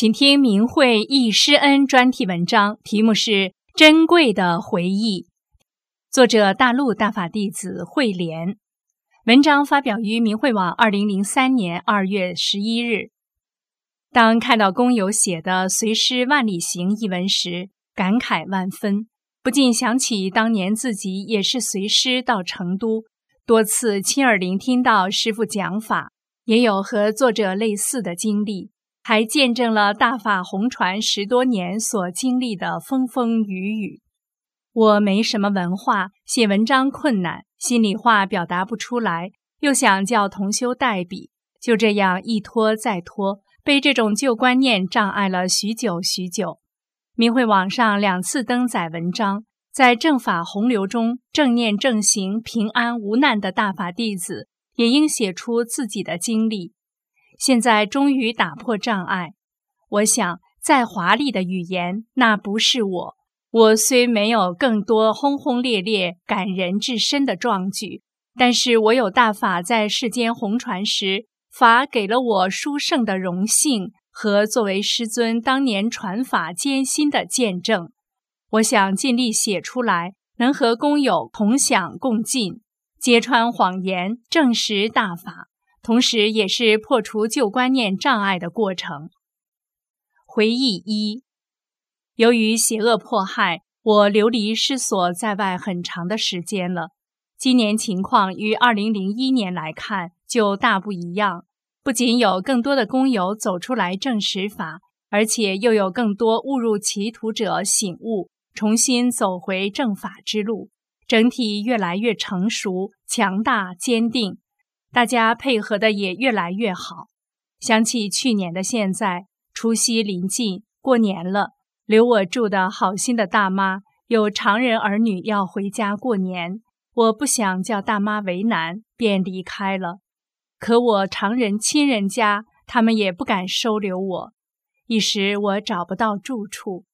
请听明慧忆师恩专题文章，题目是《珍贵的回忆》，作者大陆大法弟子慧莲。文章发表于明慧网，二零零三年二月十一日。当看到工友写的《随师万里行》一文时，感慨万分，不禁想起当年自己也是随师到成都，多次亲耳聆听到师傅讲法，也有和作者类似的经历。还见证了大法红传十多年所经历的风风雨雨。我没什么文化，写文章困难，心里话表达不出来，又想叫同修代笔，就这样一拖再拖，被这种旧观念障碍了许久许久。明慧网上两次登载文章，在正法洪流中正念正行、平安无难的大法弟子，也应写出自己的经历。现在终于打破障碍。我想，再华丽的语言，那不是我。我虽没有更多轰轰烈烈、感人至深的壮举，但是我有大法在世间红传时，法给了我殊胜的荣幸和作为师尊当年传法艰辛的见证。我想尽力写出来，能和工友同享共进，揭穿谎言，证实大法。同时，也是破除旧观念障碍的过程。回忆一：由于邪恶迫害，我流离失所在外很长的时间了。今年情况与二零零一年来看就大不一样，不仅有更多的工友走出来证实法，而且又有更多误入歧途者醒悟，重新走回正法之路，整体越来越成熟、强大、坚定。大家配合的也越来越好。想起去年的现在，除夕临近，过年了，留我住的好心的大妈有常人儿女要回家过年，我不想叫大妈为难，便离开了。可我常人亲人家，他们也不敢收留我，一时我找不到住处。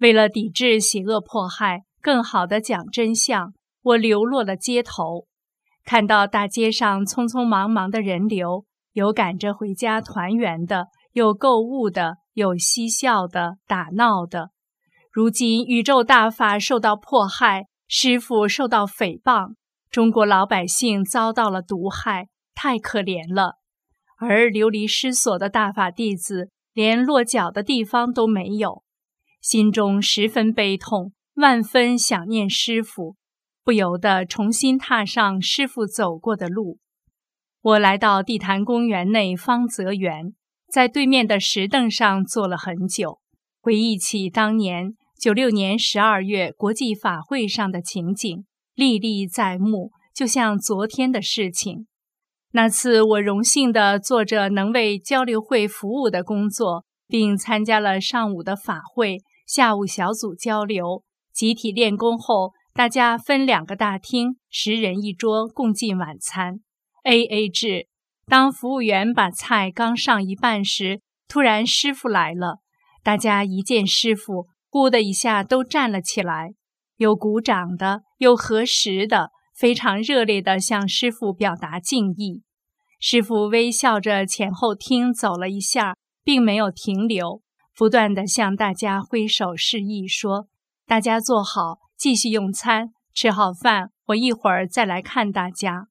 为了抵制邪恶迫害，更好的讲真相，我流落了街头。看到大街上匆匆忙忙的人流，有赶着回家团圆的，有购物的，有嬉笑的、打闹的。如今宇宙大法受到迫害，师傅受到诽谤，中国老百姓遭到了毒害，太可怜了。而流离失所的大法弟子，连落脚的地方都没有，心中十分悲痛，万分想念师傅。不由得重新踏上师傅走过的路。我来到地坛公园内方泽园，在对面的石凳上坐了很久，回忆起当年九六年十二月国际法会上的情景，历历在目，就像昨天的事情。那次我荣幸地做着能为交流会服务的工作，并参加了上午的法会，下午小组交流，集体练功后。大家分两个大厅，十人一桌，共进晚餐，A A 制。当服务员把菜刚上一半时，突然师傅来了，大家一见师傅，咕的一下都站了起来，有鼓掌的，有合十的，非常热烈地向师傅表达敬意。师傅微笑着前后厅走了一下，并没有停留，不断地向大家挥手示意，说：“大家坐好。”继续用餐，吃好饭，我一会儿再来看大家。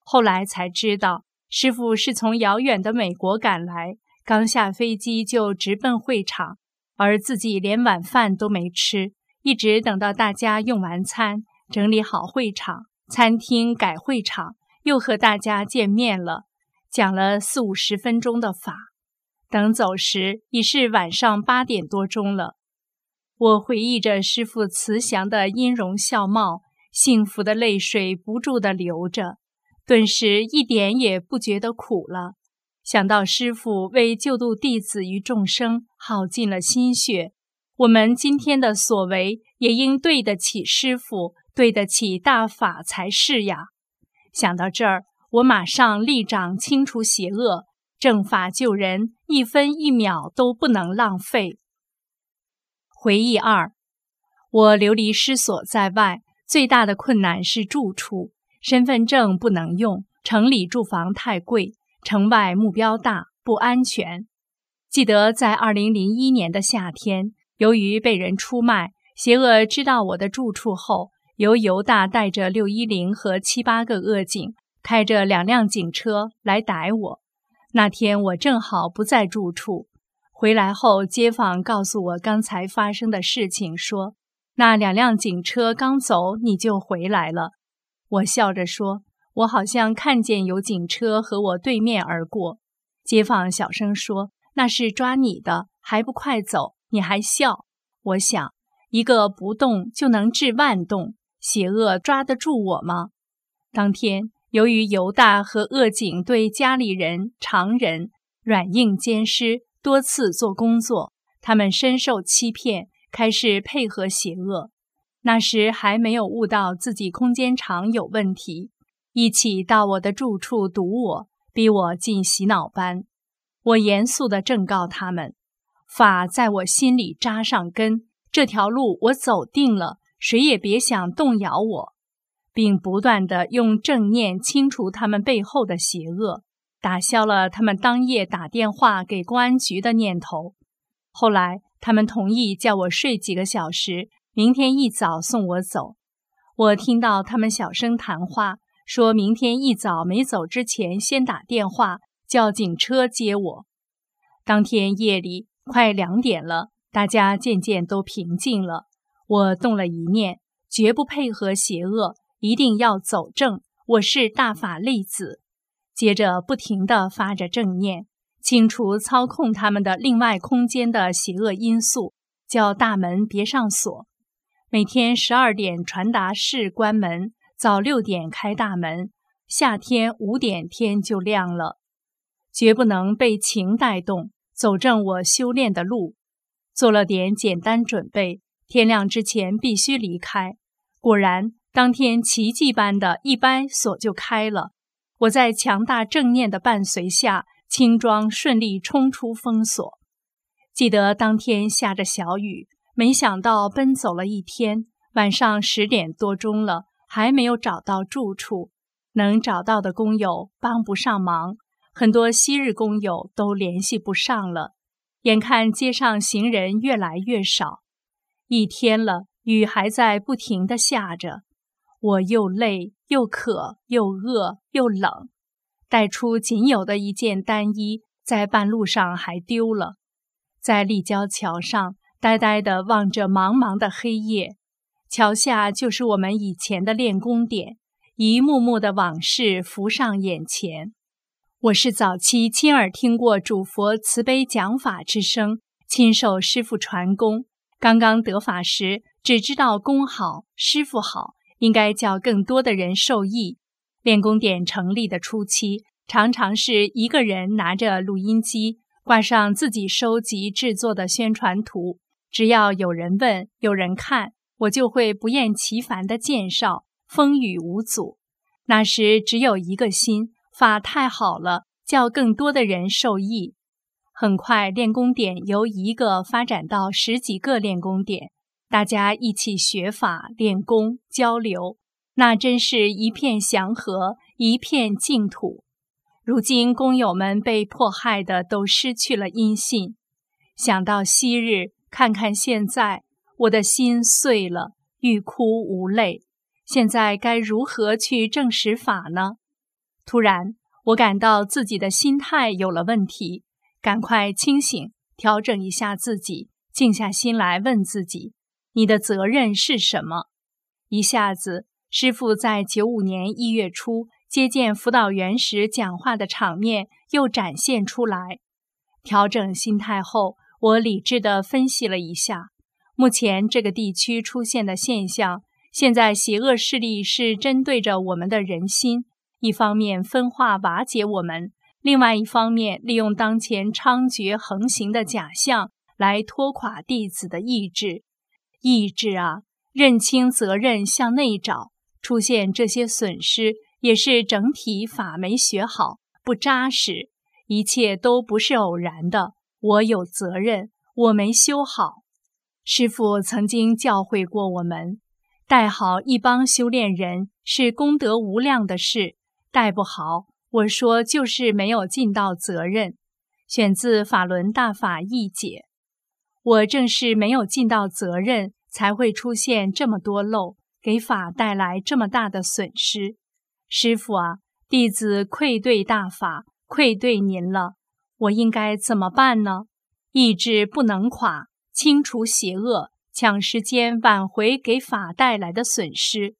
后来才知道，师傅是从遥远的美国赶来，刚下飞机就直奔会场，而自己连晚饭都没吃，一直等到大家用完餐，整理好会场、餐厅，改会场，又和大家见面了，讲了四五十分钟的法。等走时，已是晚上八点多钟了。我回忆着师傅慈祥的音容笑貌，幸福的泪水不住地流着。顿时一点也不觉得苦了。想到师父为救度弟子与众生耗尽了心血，我们今天的所为也应对得起师父，对得起大法才是呀。想到这儿，我马上立掌清除邪恶，正法救人，一分一秒都不能浪费。回忆二，我流离失所在外，最大的困难是住处，身份证不能用，城里住房太贵，城外目标大不安全。记得在二零零一年的夏天，由于被人出卖，邪恶知道我的住处后，由犹大带着六一零和七八个恶警，开着两辆警车来逮我。那天我正好不在住处。回来后，街坊告诉我刚才发生的事情，说那两辆警车刚走，你就回来了。我笑着说：“我好像看见有警车和我对面而过。”街坊小声说：“那是抓你的，还不快走？你还笑？”我想，一个不动就能治万动，邪恶抓得住我吗？当天，由于犹大和恶警对家里人、常人软硬兼施。多次做工作，他们深受欺骗，开始配合邪恶。那时还没有悟到自己空间场有问题，一起到我的住处堵我，逼我进洗脑班。我严肃地正告他们：法在我心里扎上根，这条路我走定了，谁也别想动摇我，并不断地用正念清除他们背后的邪恶。打消了他们当夜打电话给公安局的念头。后来，他们同意叫我睡几个小时，明天一早送我走。我听到他们小声谈话，说明天一早没走之前，先打电话叫警车接我。当天夜里快两点了，大家渐渐都平静了。我动了一念，绝不配合邪恶，一定要走正。我是大法弟子。接着不停地发着正念，清除操控他们的另外空间的邪恶因素，叫大门别上锁。每天十二点传达室关门，早六点开大门。夏天五点天就亮了，绝不能被情带动，走正我修炼的路。做了点简单准备，天亮之前必须离开。果然，当天奇迹般的一掰锁就开了。我在强大正念的伴随下，轻装顺利冲出封锁。记得当天下着小雨，没想到奔走了一天，晚上十点多钟了，还没有找到住处。能找到的工友帮不上忙，很多昔日工友都联系不上了。眼看街上行人越来越少，一天了，雨还在不停地下着。我又累又渴又饿又冷，带出仅有的一件单衣，在半路上还丢了。在立交桥上，呆呆地望着茫茫的黑夜。桥下就是我们以前的练功点，一幕幕的往事浮上眼前。我是早期亲耳听过主佛慈悲讲法之声，亲受师父传功。刚刚得法时，只知道功好，师父好。应该叫更多的人受益。练功点成立的初期，常常是一个人拿着录音机，挂上自己收集制作的宣传图，只要有人问、有人看，我就会不厌其烦地介绍，风雨无阻。那时只有一个心法太好了，叫更多的人受益。很快，练功点由一个发展到十几个练功点。大家一起学法、练功、交流，那真是一片祥和，一片净土。如今工友们被迫害的都失去了音信，想到昔日，看看现在，我的心碎了，欲哭无泪。现在该如何去证实法呢？突然，我感到自己的心态有了问题，赶快清醒，调整一下自己，静下心来问自己。你的责任是什么？一下子，师傅在九五年一月初接见辅导员时讲话的场面又展现出来。调整心态后，我理智地分析了一下，目前这个地区出现的现象，现在邪恶势力是针对着我们的人心，一方面分化瓦解我们，另外一方面利用当前猖獗横行的假象来拖垮弟子的意志。意志啊，认清责任，向内找。出现这些损失，也是整体法没学好，不扎实。一切都不是偶然的。我有责任，我没修好。师父曾经教诲过我们：带好一帮修炼人是功德无量的事。带不好，我说就是没有尽到责任。选自《法轮大法译解》，我正是没有尽到责任，才会出现这么多漏，给法带来这么大的损失。师傅啊，弟子愧对大法，愧对您了。我应该怎么办呢？意志不能垮，清除邪恶，抢时间挽回给法带来的损失。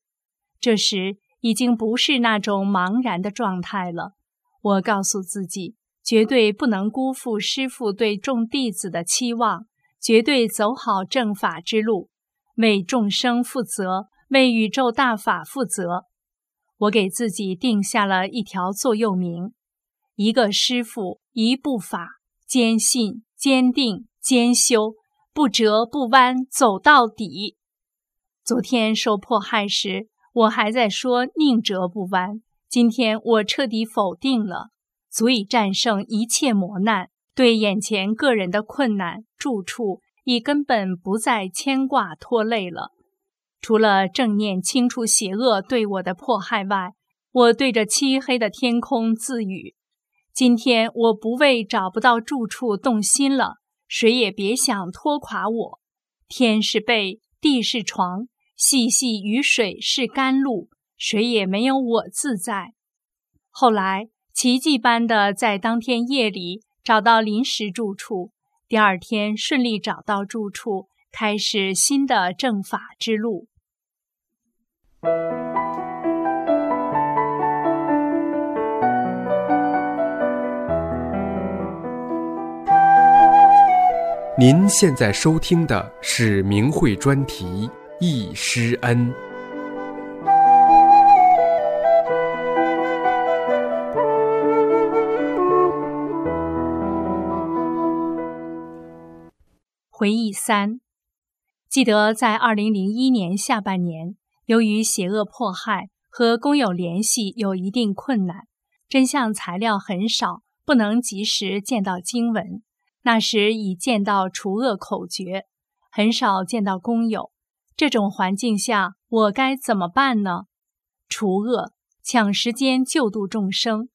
这时。已经不是那种茫然的状态了。我告诉自己，绝对不能辜负师傅对众弟子的期望，绝对走好正法之路，为众生负责，为宇宙大法负责。我给自己定下了一条座右铭：一个师父，一步法，坚信、坚定、坚修，不折不弯，走到底。昨天受迫害时。我还在说宁折不弯，今天我彻底否定了，足以战胜一切磨难。对眼前个人的困难住处，已根本不再牵挂拖累了。除了正念清除邪恶对我的迫害外，我对着漆黑的天空自语：今天我不为找不到住处动心了，谁也别想拖垮我。天是被，地是床。细细雨水是甘露，谁也没有我自在。后来奇迹般的在当天夜里找到临时住处，第二天顺利找到住处，开始新的正法之路。您现在收听的是明慧专题。易师恩，回忆三。记得在二零零一年下半年，由于邪恶迫害和工友联系有一定困难，真相材料很少，不能及时见到经文。那时已见到除恶口诀，很少见到工友。这种环境下，我该怎么办呢？除恶，抢时间救度众生，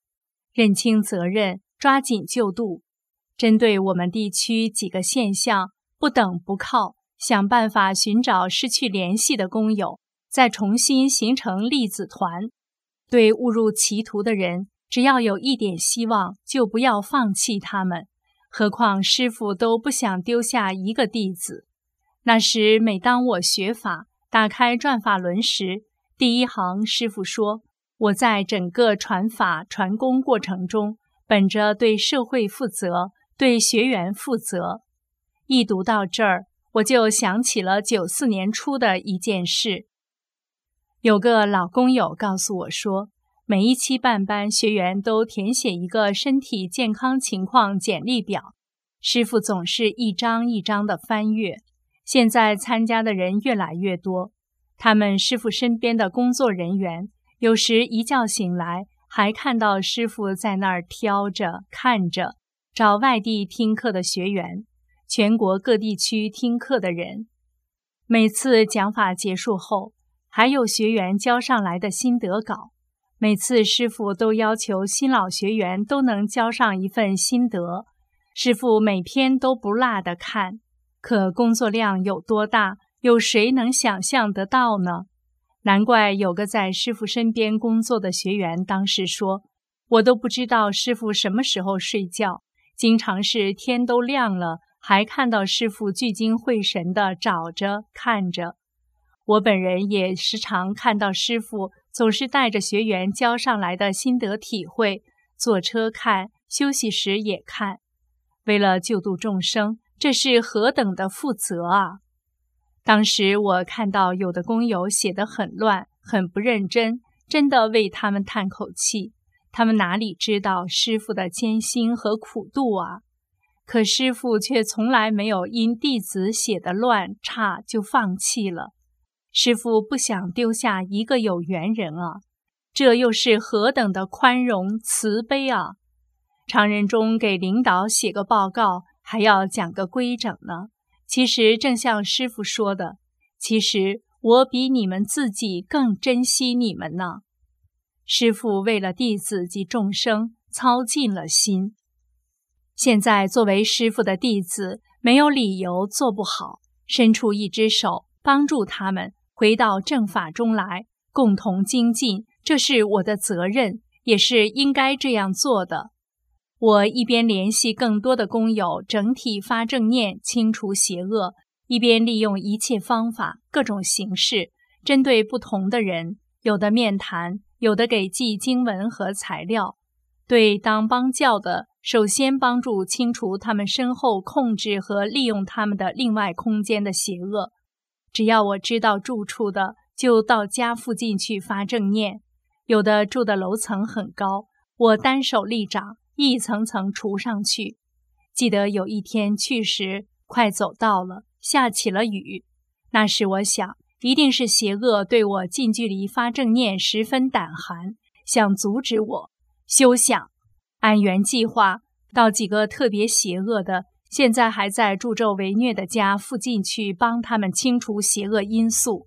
认清责任，抓紧救度。针对我们地区几个现象，不等不靠，想办法寻找失去联系的工友，再重新形成粒子团。对误入歧途的人，只要有一点希望，就不要放弃他们。何况师傅都不想丢下一个弟子。那时，每当我学法、打开转法轮时，第一行师傅说：“我在整个传法传功过程中，本着对社会负责、对学员负责。”一读到这儿，我就想起了九四年初的一件事。有个老工友告诉我说，每一期办班学员都填写一个身体健康情况简历表，师傅总是一张一张的翻阅。现在参加的人越来越多，他们师傅身边的工作人员有时一觉醒来，还看到师傅在那儿挑着看着，找外地听课的学员，全国各地区听课的人。每次讲法结束后，还有学员交上来的心得稿，每次师傅都要求新老学员都能交上一份心得，师傅每篇都不落的看。可工作量有多大？有谁能想象得到呢？难怪有个在师傅身边工作的学员当时说：“我都不知道师傅什么时候睡觉，经常是天都亮了，还看到师傅聚精会神地找着看着。”我本人也时常看到师傅总是带着学员交上来的心得体会，坐车看，休息时也看，为了救度众生。这是何等的负责啊！当时我看到有的工友写得很乱，很不认真，真的为他们叹口气。他们哪里知道师傅的艰辛和苦度啊？可师傅却从来没有因弟子写的乱差就放弃了。师傅不想丢下一个有缘人啊！这又是何等的宽容慈悲啊！常人中给领导写个报告，还要讲个规整呢。其实正像师傅说的，其实我比你们自己更珍惜你们呢。师傅为了弟子及众生操尽了心。现在作为师傅的弟子，没有理由做不好，伸出一只手帮助他们回到正法中来，共同精进。这是我的责任，也是应该这样做的。我一边联系更多的工友，整体发正念，清除邪恶；一边利用一切方法、各种形式，针对不同的人，有的面谈，有的给寄经文和材料。对当帮教的，首先帮助清除他们身后控制和利用他们的另外空间的邪恶。只要我知道住处的，就到家附近去发正念。有的住的楼层很高，我单手立掌，一层层除上去。记得有一天去时，快走到了，下起了雨。那时我想，一定是邪恶对我近距离发正念十分胆寒，想阻止我。休想！按原计划，到几个特别邪恶的，现在还在助纣为虐的家附近去帮他们清除邪恶因素。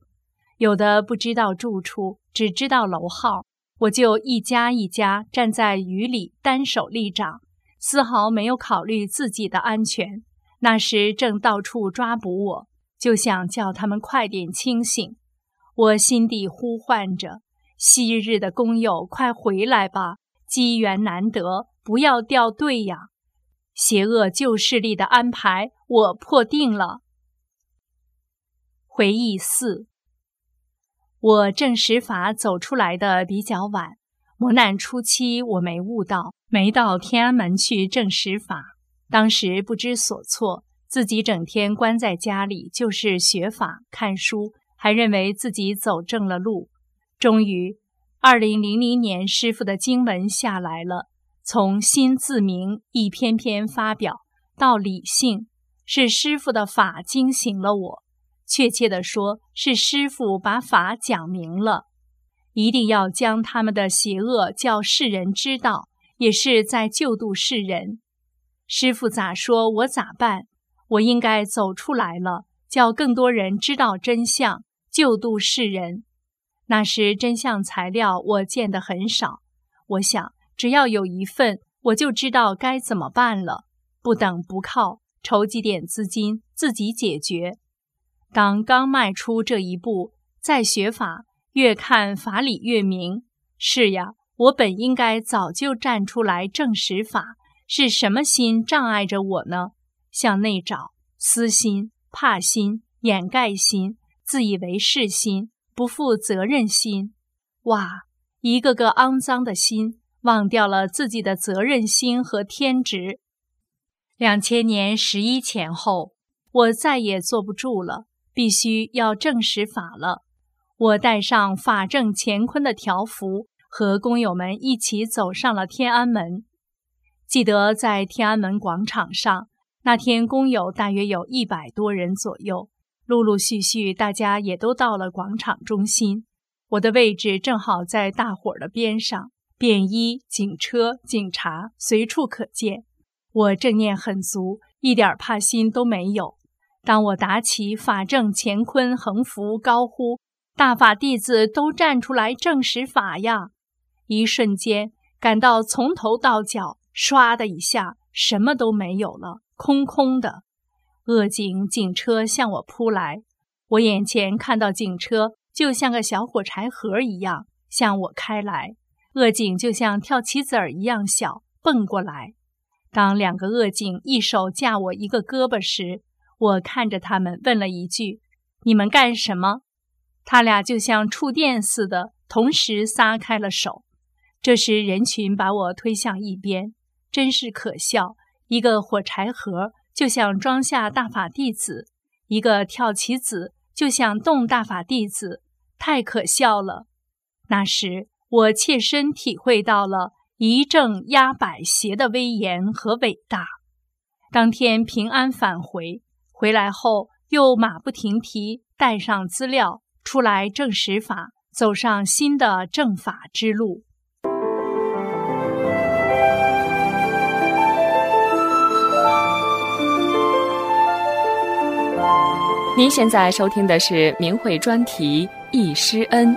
有的不知道住处，只知道楼号。我就一家一家站在雨里，单手立掌，丝毫没有考虑自己的安全。那时正到处抓捕我，就想叫他们快点清醒。我心底呼唤着：昔日的工友，快回来吧！机缘难得，不要掉队呀！邪恶旧势力的安排，我破定了。回忆四。我正实法走出来的比较晚，磨难初期我没悟到，没到天安门去正实法。当时不知所措，自己整天关在家里，就是学法看书，还认为自己走正了路。终于，二零零零年师傅的经文下来了，从心自明一篇篇发表到理性，是师傅的法惊醒了我。确切地说，是师傅把法讲明了，一定要将他们的邪恶叫世人知道，也是在救度世人。师傅咋说，我咋办？我应该走出来了，叫更多人知道真相，救度世人。那时真相材料我见得很少，我想只要有一份，我就知道该怎么办了。不等不靠，筹集点资金，自己解决。当刚迈出这一步，再学法，越看法理越明。是呀，我本应该早就站出来证实法。是什么心障碍着我呢？向内找，私心、怕心、掩盖心、自以为是心、不负责任心。哇，一个个肮脏的心，忘掉了自己的责任心和天职。两千年十一前后，我再也坐不住了。必须要证实法了。我带上法正乾坤的条幅，和工友们一起走上了天安门。记得在天安门广场上，那天工友大约有一百多人左右，陆陆续续，大家也都到了广场中心。我的位置正好在大伙儿的边上，便衣、警车、警察随处可见。我正念很足，一点怕心都没有。当我打起法正乾坤横幅，高呼“大法弟子都站出来证实法呀”，一瞬间感到从头到脚唰的一下什么都没有了，空空的。恶警警车向我扑来，我眼前看到警车就像个小火柴盒一样向我开来，恶警就像跳棋子儿一样小蹦过来。当两个恶警一手架我一个胳膊时，我看着他们，问了一句：“你们干什么？”他俩就像触电似的，同时撒开了手。这时，人群把我推向一边，真是可笑。一个火柴盒就想装下大法弟子，一个跳棋子就想动大法弟子，太可笑了。那时我切身体会到了一正压百邪的威严和伟大。当天平安返回，回来后又马不停蹄带上资料出来证实法，走上新的正法之路。您现在收听的是明慧专题《易师恩》。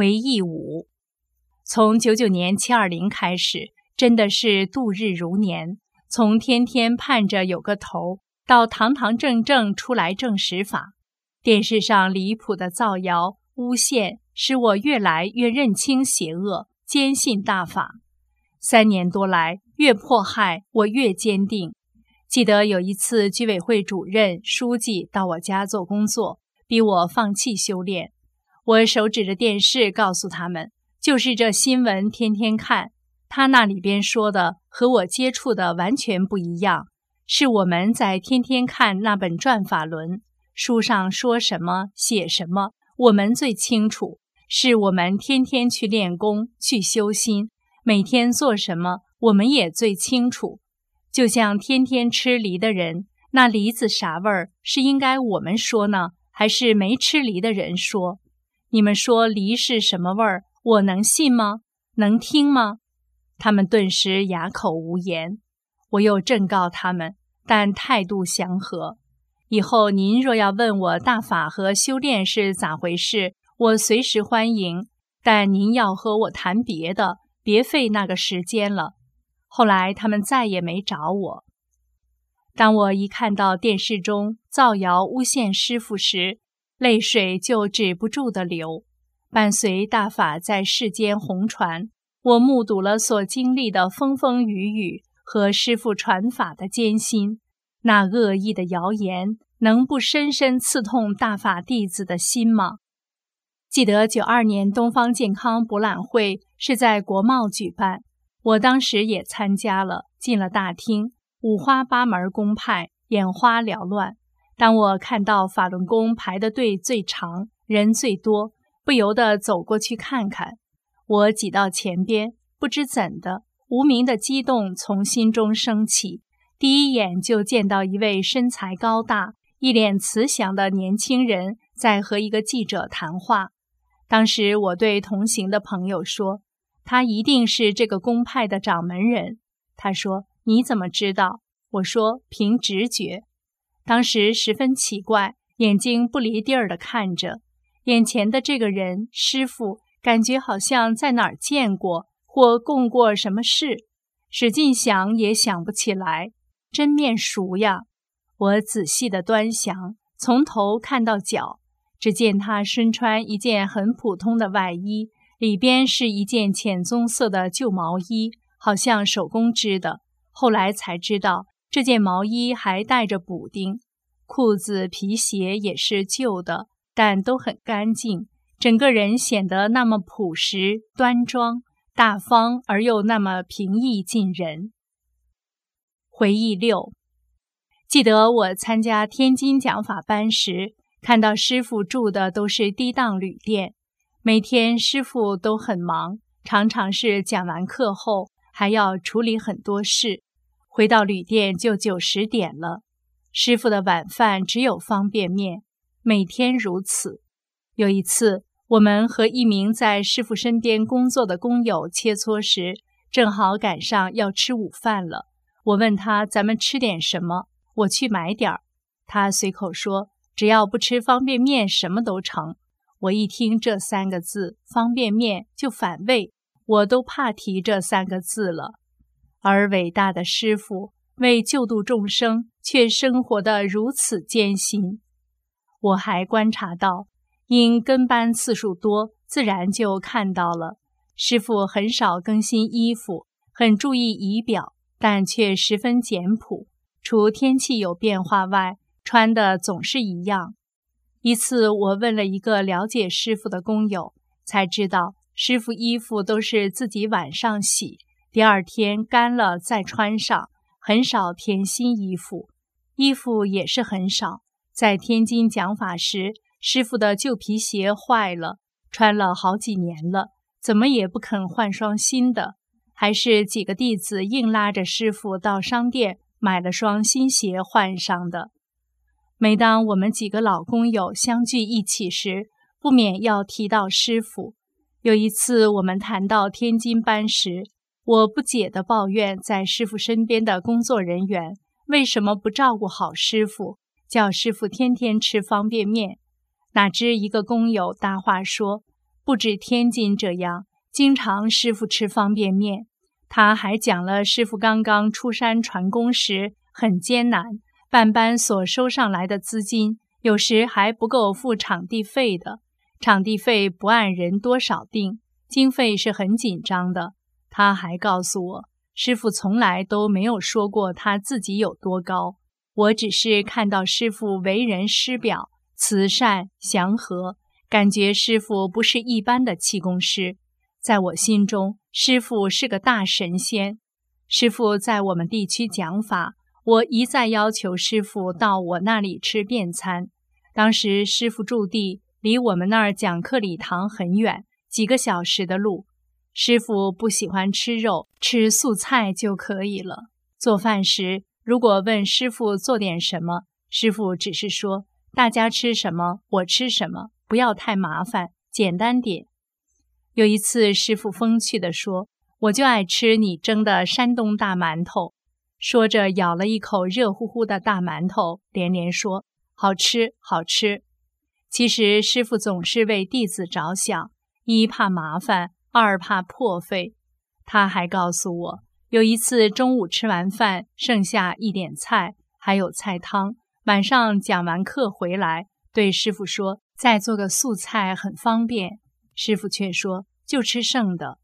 回忆五，从九九年七二零开始，真的是度日如年。从天天盼着有个头，到堂堂正正出来证实法，电视上离谱的造谣诬陷，使我越来越认清邪恶，坚信大法。三年多来，越迫害我越坚定。记得有一次，居委会主任、书记到我家做工作，逼我放弃修炼。我手指着电视，告诉他们：“就是这新闻天天看，他那里边说的和我接触的完全不一样。是我们在天天看那本转法轮书上说什么写什么，我们最清楚。是我们天天去练功去修心，每天做什么，我们也最清楚。就像天天吃梨的人，那梨子啥味儿，是应该我们说呢，还是没吃梨的人说？”你们说梨是什么味儿？我能信吗？能听吗？他们顿时哑口无言。我又正告他们，但态度祥和。以后您若要问我大法和修炼是咋回事，我随时欢迎。但您要和我谈别的，别费那个时间了。后来他们再也没找我。当我一看到电视中造谣诬陷师傅时，泪水就止不住的流，伴随大法在世间红传，我目睹了所经历的风风雨雨和师父传法的艰辛。那恶意的谣言能不深深刺痛大法弟子的心吗？记得九二年东方健康博览会是在国贸举办，我当时也参加了。进了大厅，五花八门公派，眼花缭乱。当我看到法轮功排的队最长，人最多，不由得走过去看看。我挤到前边，不知怎的，无名的激动从心中升起。第一眼就见到一位身材高大、一脸慈祥的年轻人在和一个记者谈话。当时我对同行的朋友说：“他一定是这个公派的掌门人。”他说：“你怎么知道？”我说：“凭直觉。”当时十分奇怪，眼睛不离地儿的看着眼前的这个人师傅，感觉好像在哪儿见过或共过什么事，使劲想也想不起来，真面熟呀！我仔细的端详，从头看到脚，只见他身穿一件很普通的外衣，里边是一件浅棕色的旧毛衣，好像手工织的。后来才知道。这件毛衣还带着补丁，裤子、皮鞋也是旧的，但都很干净。整个人显得那么朴实、端庄、大方，而又那么平易近人。回忆六，记得我参加天津讲法班时，看到师傅住的都是低档旅店，每天师傅都很忙，常常是讲完课后还要处理很多事。回到旅店就九十点了，师傅的晚饭只有方便面，每天如此。有一次，我们和一名在师傅身边工作的工友切磋时，正好赶上要吃午饭了。我问他：“咱们吃点什么？我去买点儿。”他随口说：“只要不吃方便面，什么都成。”我一听这三个字“方便面”就反胃，我都怕提这三个字了。而伟大的师傅为救度众生，却生活得如此艰辛。我还观察到，因跟班次数多，自然就看到了师傅很少更新衣服，很注意仪表，但却十分简朴。除天气有变化外，穿的总是一样。一次，我问了一个了解师傅的工友，才知道师傅衣服都是自己晚上洗。第二天干了再穿上，很少添新衣服，衣服也是很少。在天津讲法时，师傅的旧皮鞋坏了，穿了好几年了，怎么也不肯换双新的，还是几个弟子硬拉着师傅到商店买了双新鞋换上的。每当我们几个老工友相聚一起时，不免要提到师傅。有一次我们谈到天津班时，我不解地抱怨，在师傅身边的工作人员为什么不照顾好师傅，叫师傅天天吃方便面？哪知一个工友搭话说，不止天津这样，经常师傅吃方便面。他还讲了师傅刚刚出山传功时很艰难，办班所收上来的资金，有时还不够付场地费的，场地费不按人多少定，经费是很紧张的。他还告诉我，师傅从来都没有说过他自己有多高。我只是看到师傅为人师表、慈善祥和，感觉师傅不是一般的气功师。在我心中，师傅是个大神仙。师傅在我们地区讲法，我一再要求师傅到我那里吃便餐。当时师傅驻地离我们那儿讲课礼堂很远，几个小时的路。师傅不喜欢吃肉，吃素菜就可以了。做饭时，如果问师傅做点什么，师傅只是说：“大家吃什么，我吃什么，不要太麻烦，简单点。”有一次，师傅风趣地说：“我就爱吃你蒸的山东大馒头。”说着，咬了一口热乎乎的大馒头，连连说：“好吃，好吃。”其实，师傅总是为弟子着想，一怕麻烦。二怕破费，他还告诉我，有一次中午吃完饭，剩下一点菜，还有菜汤。晚上讲完课回来，对师傅说：“再做个素菜很方便。”师傅却说：“就吃剩的。”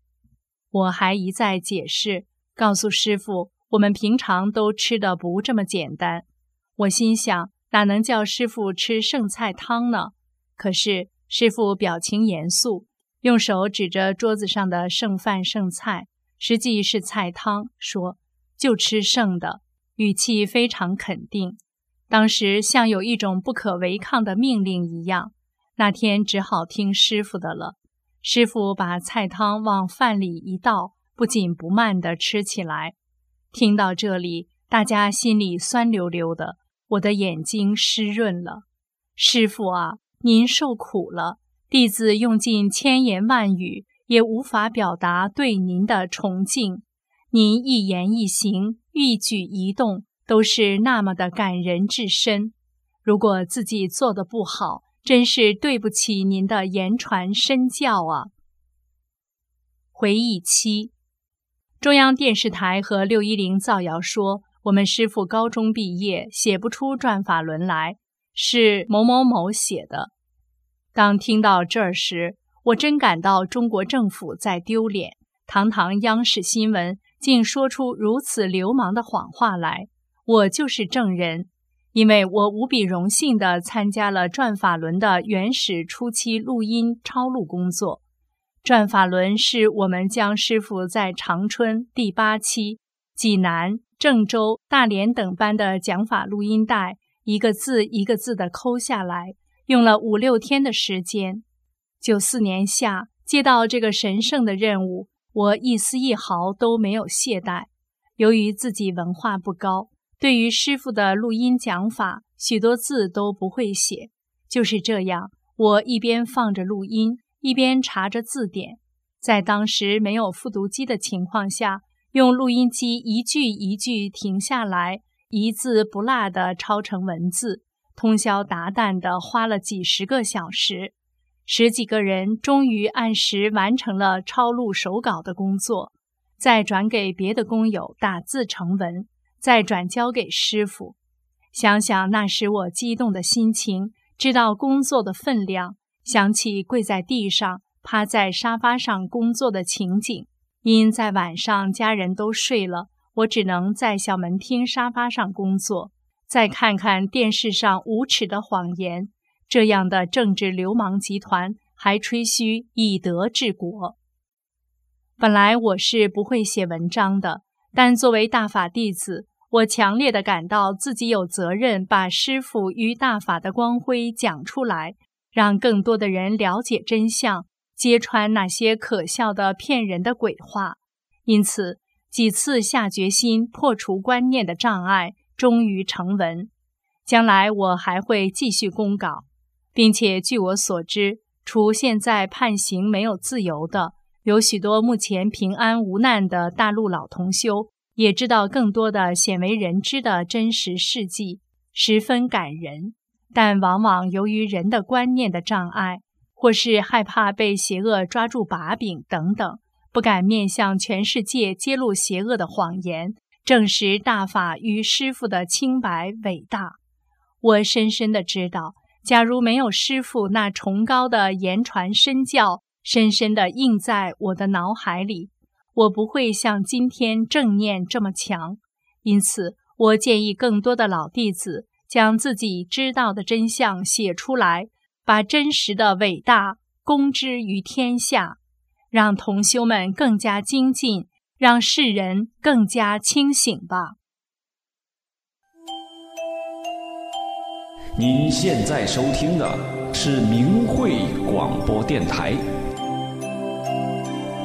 我还一再解释，告诉师傅，我们平常都吃的不这么简单。我心想，哪能叫师傅吃剩菜汤呢？可是师傅表情严肃。用手指着桌子上的剩饭剩菜，实际是菜汤，说：“就吃剩的。”语气非常肯定，当时像有一种不可违抗的命令一样。那天只好听师傅的了。师傅把菜汤往饭里一倒，不紧不慢地吃起来。听到这里，大家心里酸溜溜的，我的眼睛湿润了。师傅啊，您受苦了。弟子用尽千言万语，也无法表达对您的崇敬。您一言一行、一举一动，都是那么的感人至深。如果自己做的不好，真是对不起您的言传身教啊！回忆七，中央电视台和六一零造谣说，我们师傅高中毕业，写不出转法轮来，是某某某写的。当听到这儿时，我真感到中国政府在丢脸。堂堂央视新闻竟说出如此流氓的谎话来，我就是证人，因为我无比荣幸地参加了转法轮的原始初期录音抄录工作。转法轮是我们江师傅在长春第八期、济南、郑州、大连等班的讲法录音带，一个字一个字地抠下来。用了五六天的时间。九四年夏接到这个神圣的任务，我一丝一毫都没有懈怠。由于自己文化不高，对于师傅的录音讲法，许多字都不会写。就是这样，我一边放着录音，一边查着字典。在当时没有复读机的情况下，用录音机一句一句停下来，一字不落地抄成文字。通宵达旦地花了几十个小时，十几个人终于按时完成了抄录手稿的工作，再转给别的工友打字成文，再转交给师傅。想想那时我激动的心情，知道工作的分量，想起跪在地上、趴在沙发上工作的情景。因在晚上家人都睡了，我只能在小门厅沙发上工作。再看看电视上无耻的谎言，这样的政治流氓集团还吹嘘以德治国。本来我是不会写文章的，但作为大法弟子，我强烈的感到自己有责任把师父与大法的光辉讲出来，让更多的人了解真相，揭穿那些可笑的骗人的鬼话。因此，几次下决心破除观念的障碍，终于成文。将来我还会继续公稿，并且据我所知，除现在判刑没有自由的，有许多目前平安无难的大陆老同修，也知道更多的鲜为人知的真实事迹，十分感人。但往往由于人的观念的障碍，或是害怕被邪恶抓住把柄等等，不敢面向全世界揭露邪恶的谎言，证实大法与师父的清白伟大。我深深的知道，假如没有师父那崇高的言传身教，深深的印在我的脑海里，我不会像今天正念这么强。因此，我建议更多的老弟子将自己知道的真相写出来，把真实的伟大公之于天下，让同修们更加精进，让世人更加清醒吧。您现在收听的是明慧广播电台。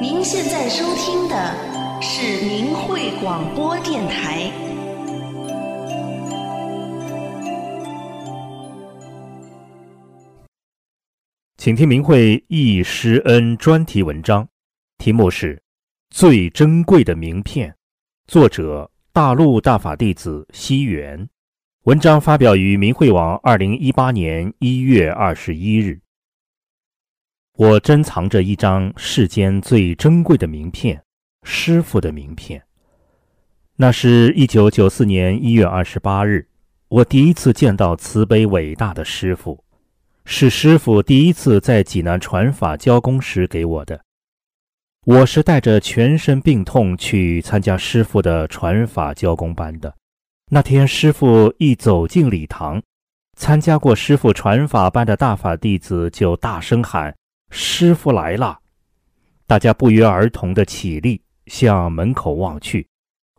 您现在收听的是明慧广播电台。请听明慧易师恩专题文章，题目是《最珍贵的名片》，作者大陆大法弟子西元。文章发表于明慧网，二零一八年一月二十一日。我珍藏着一张世间最珍贵的名片——师傅的名片。那是一九九四年一月二十八日，我第一次见到慈悲伟大的师傅，是师傅第一次在济南传法教功时给我的。我是带着全身病痛去参加师傅的传法教功班的。那天，师傅一走进礼堂，参加过师傅传法班的大法弟子就大声喊：“师傅来了！”大家不约而同地起立，向门口望去。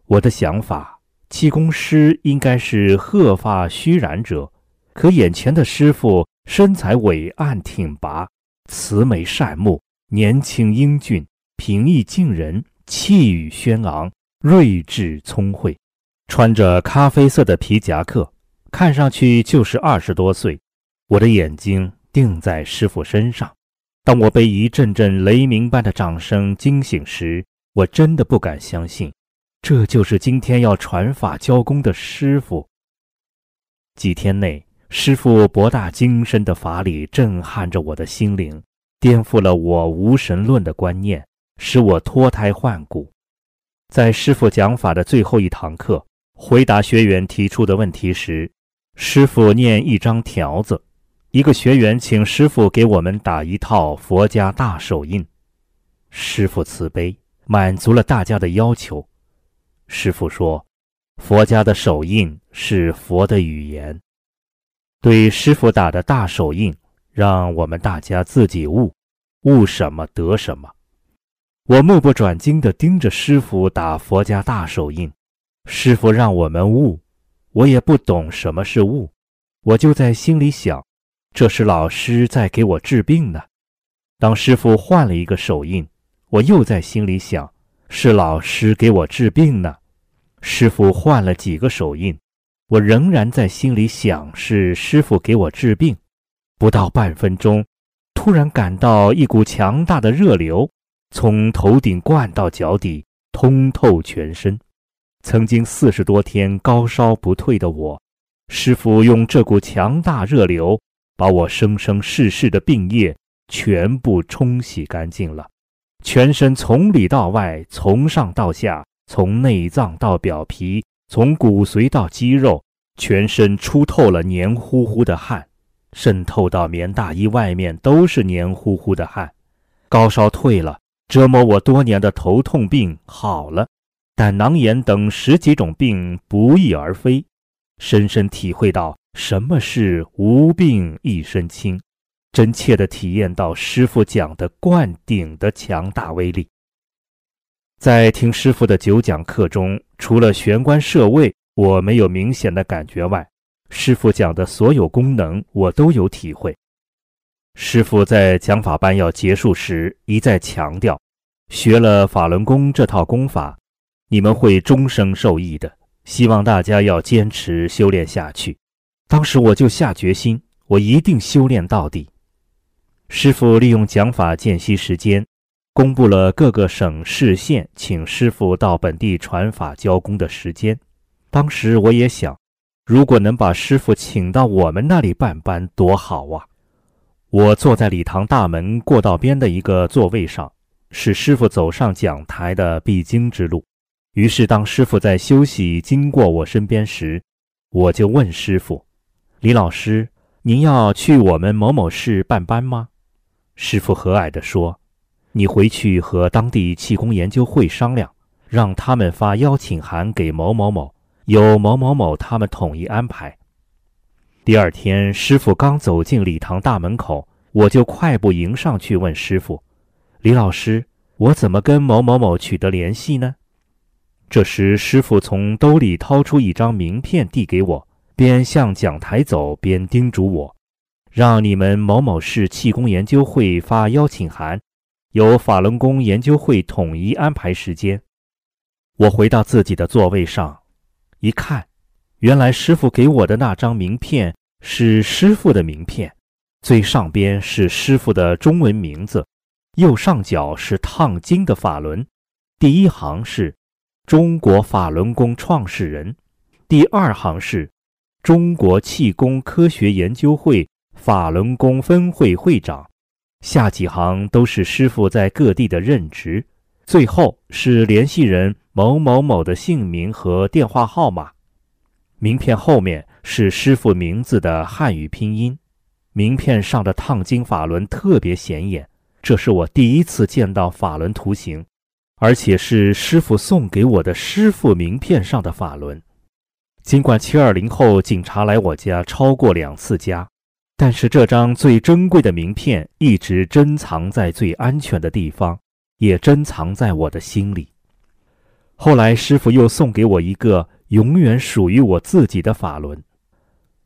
我的想法，气功师应该是鹤发虚髯者，可眼前的师傅身材伟岸挺拔，慈眉善目，年轻英俊，平易近人，气宇轩昂，睿智聪慧。穿着咖啡色的皮夹克，看上去就是二十多岁。我的眼睛定在师傅身上。当我被一阵阵雷鸣般的掌声惊醒时，我真的不敢相信，这就是今天要传法教功的师傅。几天内，师傅博大精深的法理震撼着我的心灵，颠覆了我无神论的观念，使我脱胎换骨。在师傅讲法的最后一堂课。回答学员提出的问题时，师傅念一张条子。一个学员请师傅给我们打一套佛家大手印。师傅慈悲，满足了大家的要求。师傅说：“佛家的手印是佛的语言。”对师傅打的大手印，让我们大家自己悟，悟什么得什么。我目不转睛地盯着师傅打佛家大手印。师傅让我们悟，我也不懂什么是悟，我就在心里想，这是老师在给我治病呢。当师傅换了一个手印，我又在心里想，是老师给我治病呢。师傅换了几个手印，我仍然在心里想，是师傅给我治病。不到半分钟，突然感到一股强大的热流从头顶灌到脚底，通透全身。曾经四十多天高烧不退的我，师傅用这股强大热流，把我生生世世的病液全部冲洗干净了。全身从里到外，从上到下，从内脏到表皮，从骨髓到肌肉，全身出透了黏糊糊的汗，渗透到棉大衣外面都是黏糊糊的汗。高烧退了，折磨我多年的头痛病好了。胆囊炎等十几种病不翼而飞，深深体会到什么是无病一身轻，真切地体验到师傅讲的灌顶的强大威力。在听师傅的九讲课中，除了玄关设位我没有明显的感觉外，师傅讲的所有功能我都有体会。师傅在讲法班要结束时一再强调，学了法轮功这套功法，你们会终生受益的。希望大家要坚持修炼下去。当时我就下决心，我一定修炼到底。师傅利用讲法间隙时间。公布了各个省市县请师傅到本地传法教功的时间。当时我也想，如果能把师傅请到我们那里办班，多好啊！我坐在礼堂大门过道边的一个座位上，是师傅走上讲台的必经之路。于是，当师傅在休息经过我身边时，我就问师傅：“李老师，您要去我们某某市办班吗？”师傅和蔼地说。你回去和当地气功研究会商量，让他们发邀请函给某某某，由某某某他们统一安排。第二天，师傅刚走进礼堂大门口，我就快步迎上去问师傅：“李老师，我怎么跟某某某取得联系呢？”这时，师傅从兜里掏出一张名片递给我，边向讲台走边叮嘱我：“让你们某某市气功研究会发邀请函。”由法轮功研究会统一安排时间。我回到自己的座位上，一看，原来师傅给我的那张名片是师傅的名片，最上边是师傅的中文名字，右上角是烫金的法轮，第一行是中国法轮功创始人，第二行是中国气功科学研究会法轮功分会会长。下几行都是师傅在各地的任职，最后是联系人某某某的姓名和电话号码。名片后面是师傅名字的汉语拼音。名片上的烫金法轮特别显眼，这是我第一次见到法轮图形，而且是师傅送给我的师傅名片上的法轮。尽管七二零后警察来我家超过两次家。但是这张最珍贵的名片一直珍藏在最安全的地方，也珍藏在我的心里。后来师傅又送给我一个永远属于我自己的法轮。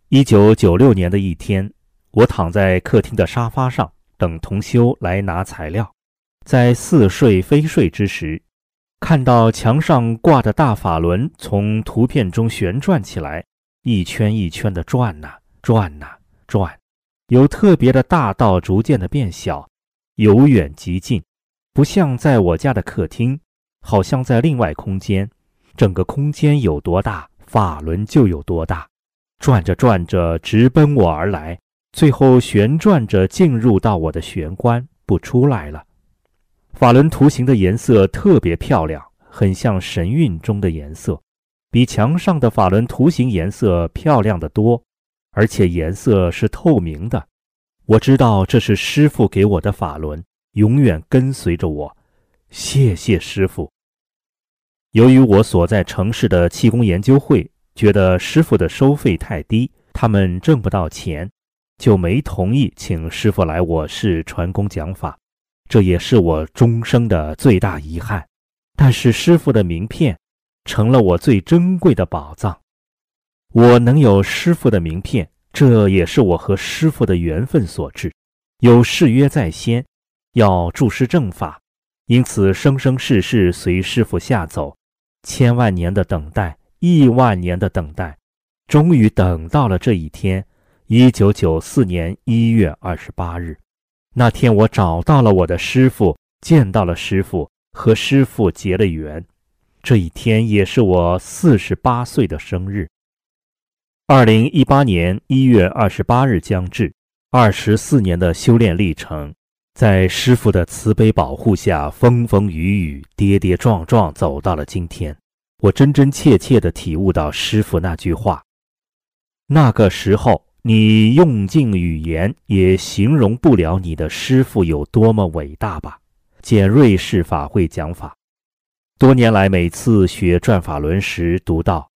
一九九六年的一天，我躺在客厅的沙发上等同修来拿材料，在似睡非睡之时，看到墙上挂的大法轮从图片中旋转起来，一圈一圈的转呐转呐。转，由特别的大道逐渐的变小，由远及近，不像在我家的客厅，好像在另外空间。整个空间有多大，法轮就有多大。转着转着，直奔我而来，最后旋转着进入到我的玄关，不出来了。法轮图形的颜色特别漂亮，很像神韵中的颜色，比墙上的法轮图形颜色漂亮的多。而且颜色是透明的，我知道这是师傅给我的法轮，永远跟随着我。谢谢师傅。由于我所在城市的气功研究会觉得师傅的收费太低，他们挣不到钱，就没同意请师傅来我市传功讲法。这也是我终生的最大遗憾。但是师傅的名片成了我最珍贵的宝藏。我能有师傅的名片，这也是我和师傅的缘分所致。有誓约在先，要注师正法，因此生生世世随师傅下走，千万年的等待，亿万年的等待，终于等到了这一天。一九九四年一月二十八日，那天我找到了我的师傅，见到了师傅，和师傅结了缘。这一天也是我四十八岁的生日。二零一八年一月二十八日将至，二十四年的修炼历程，在师傅的慈悲保护下，风风雨雨、跌跌撞撞，走到了今天。我真真切切地体悟到师傅那句话：那个时候，你用尽语言也形容不了你的师傅有多么伟大吧？简瑞士法会讲法，多年来每次学转法轮时，读到。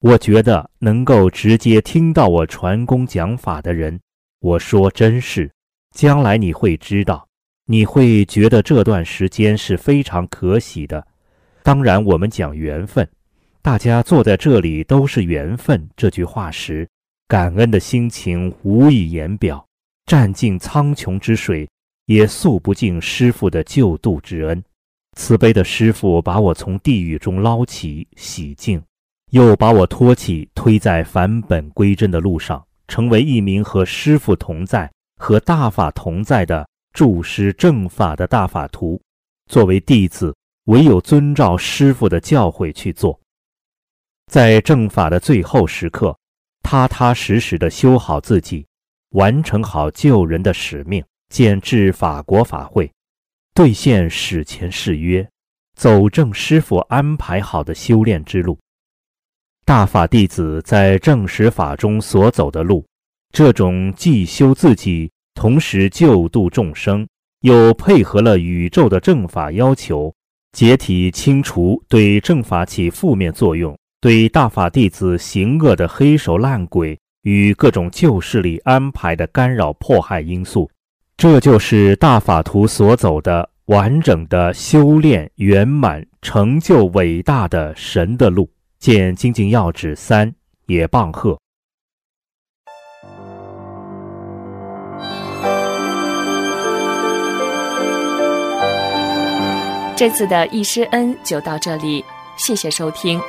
我觉得能够直接听到我传功讲法的人，我说真是，将来你会知道，你会觉得这段时间是非常可喜的，当然，我们讲缘分，大家坐在这里都是缘分。这句话时，感恩的心情无以言表，占尽苍穹之水，也诉不尽师傅的救度之恩。慈悲的师傅把我从地狱中捞起、洗净，又把我托起，推在返本归真的路上，成为一名和师傅同在、和大法同在的助师正法的大法徒。作为弟子，唯有遵照师傅的教诲去做，在正法的最后时刻，踏踏实实的修好自己，完成好救人的使命，建制法国法会。兑现史前誓约，走正师傅安排好的修炼之路。大法弟子在正实法中所走的路，这种既修自己，同时救度众生，又配合了宇宙的正法要求，解体清除对正法起负面作用、对大法弟子行恶的黑手烂鬼与各种旧势力安排的干扰迫害因素。这就是大法图所走的完整的修炼圆满成就伟大的神的路。见《精进要旨》三，野棒喝。这次的易师恩就到这里，谢谢收听。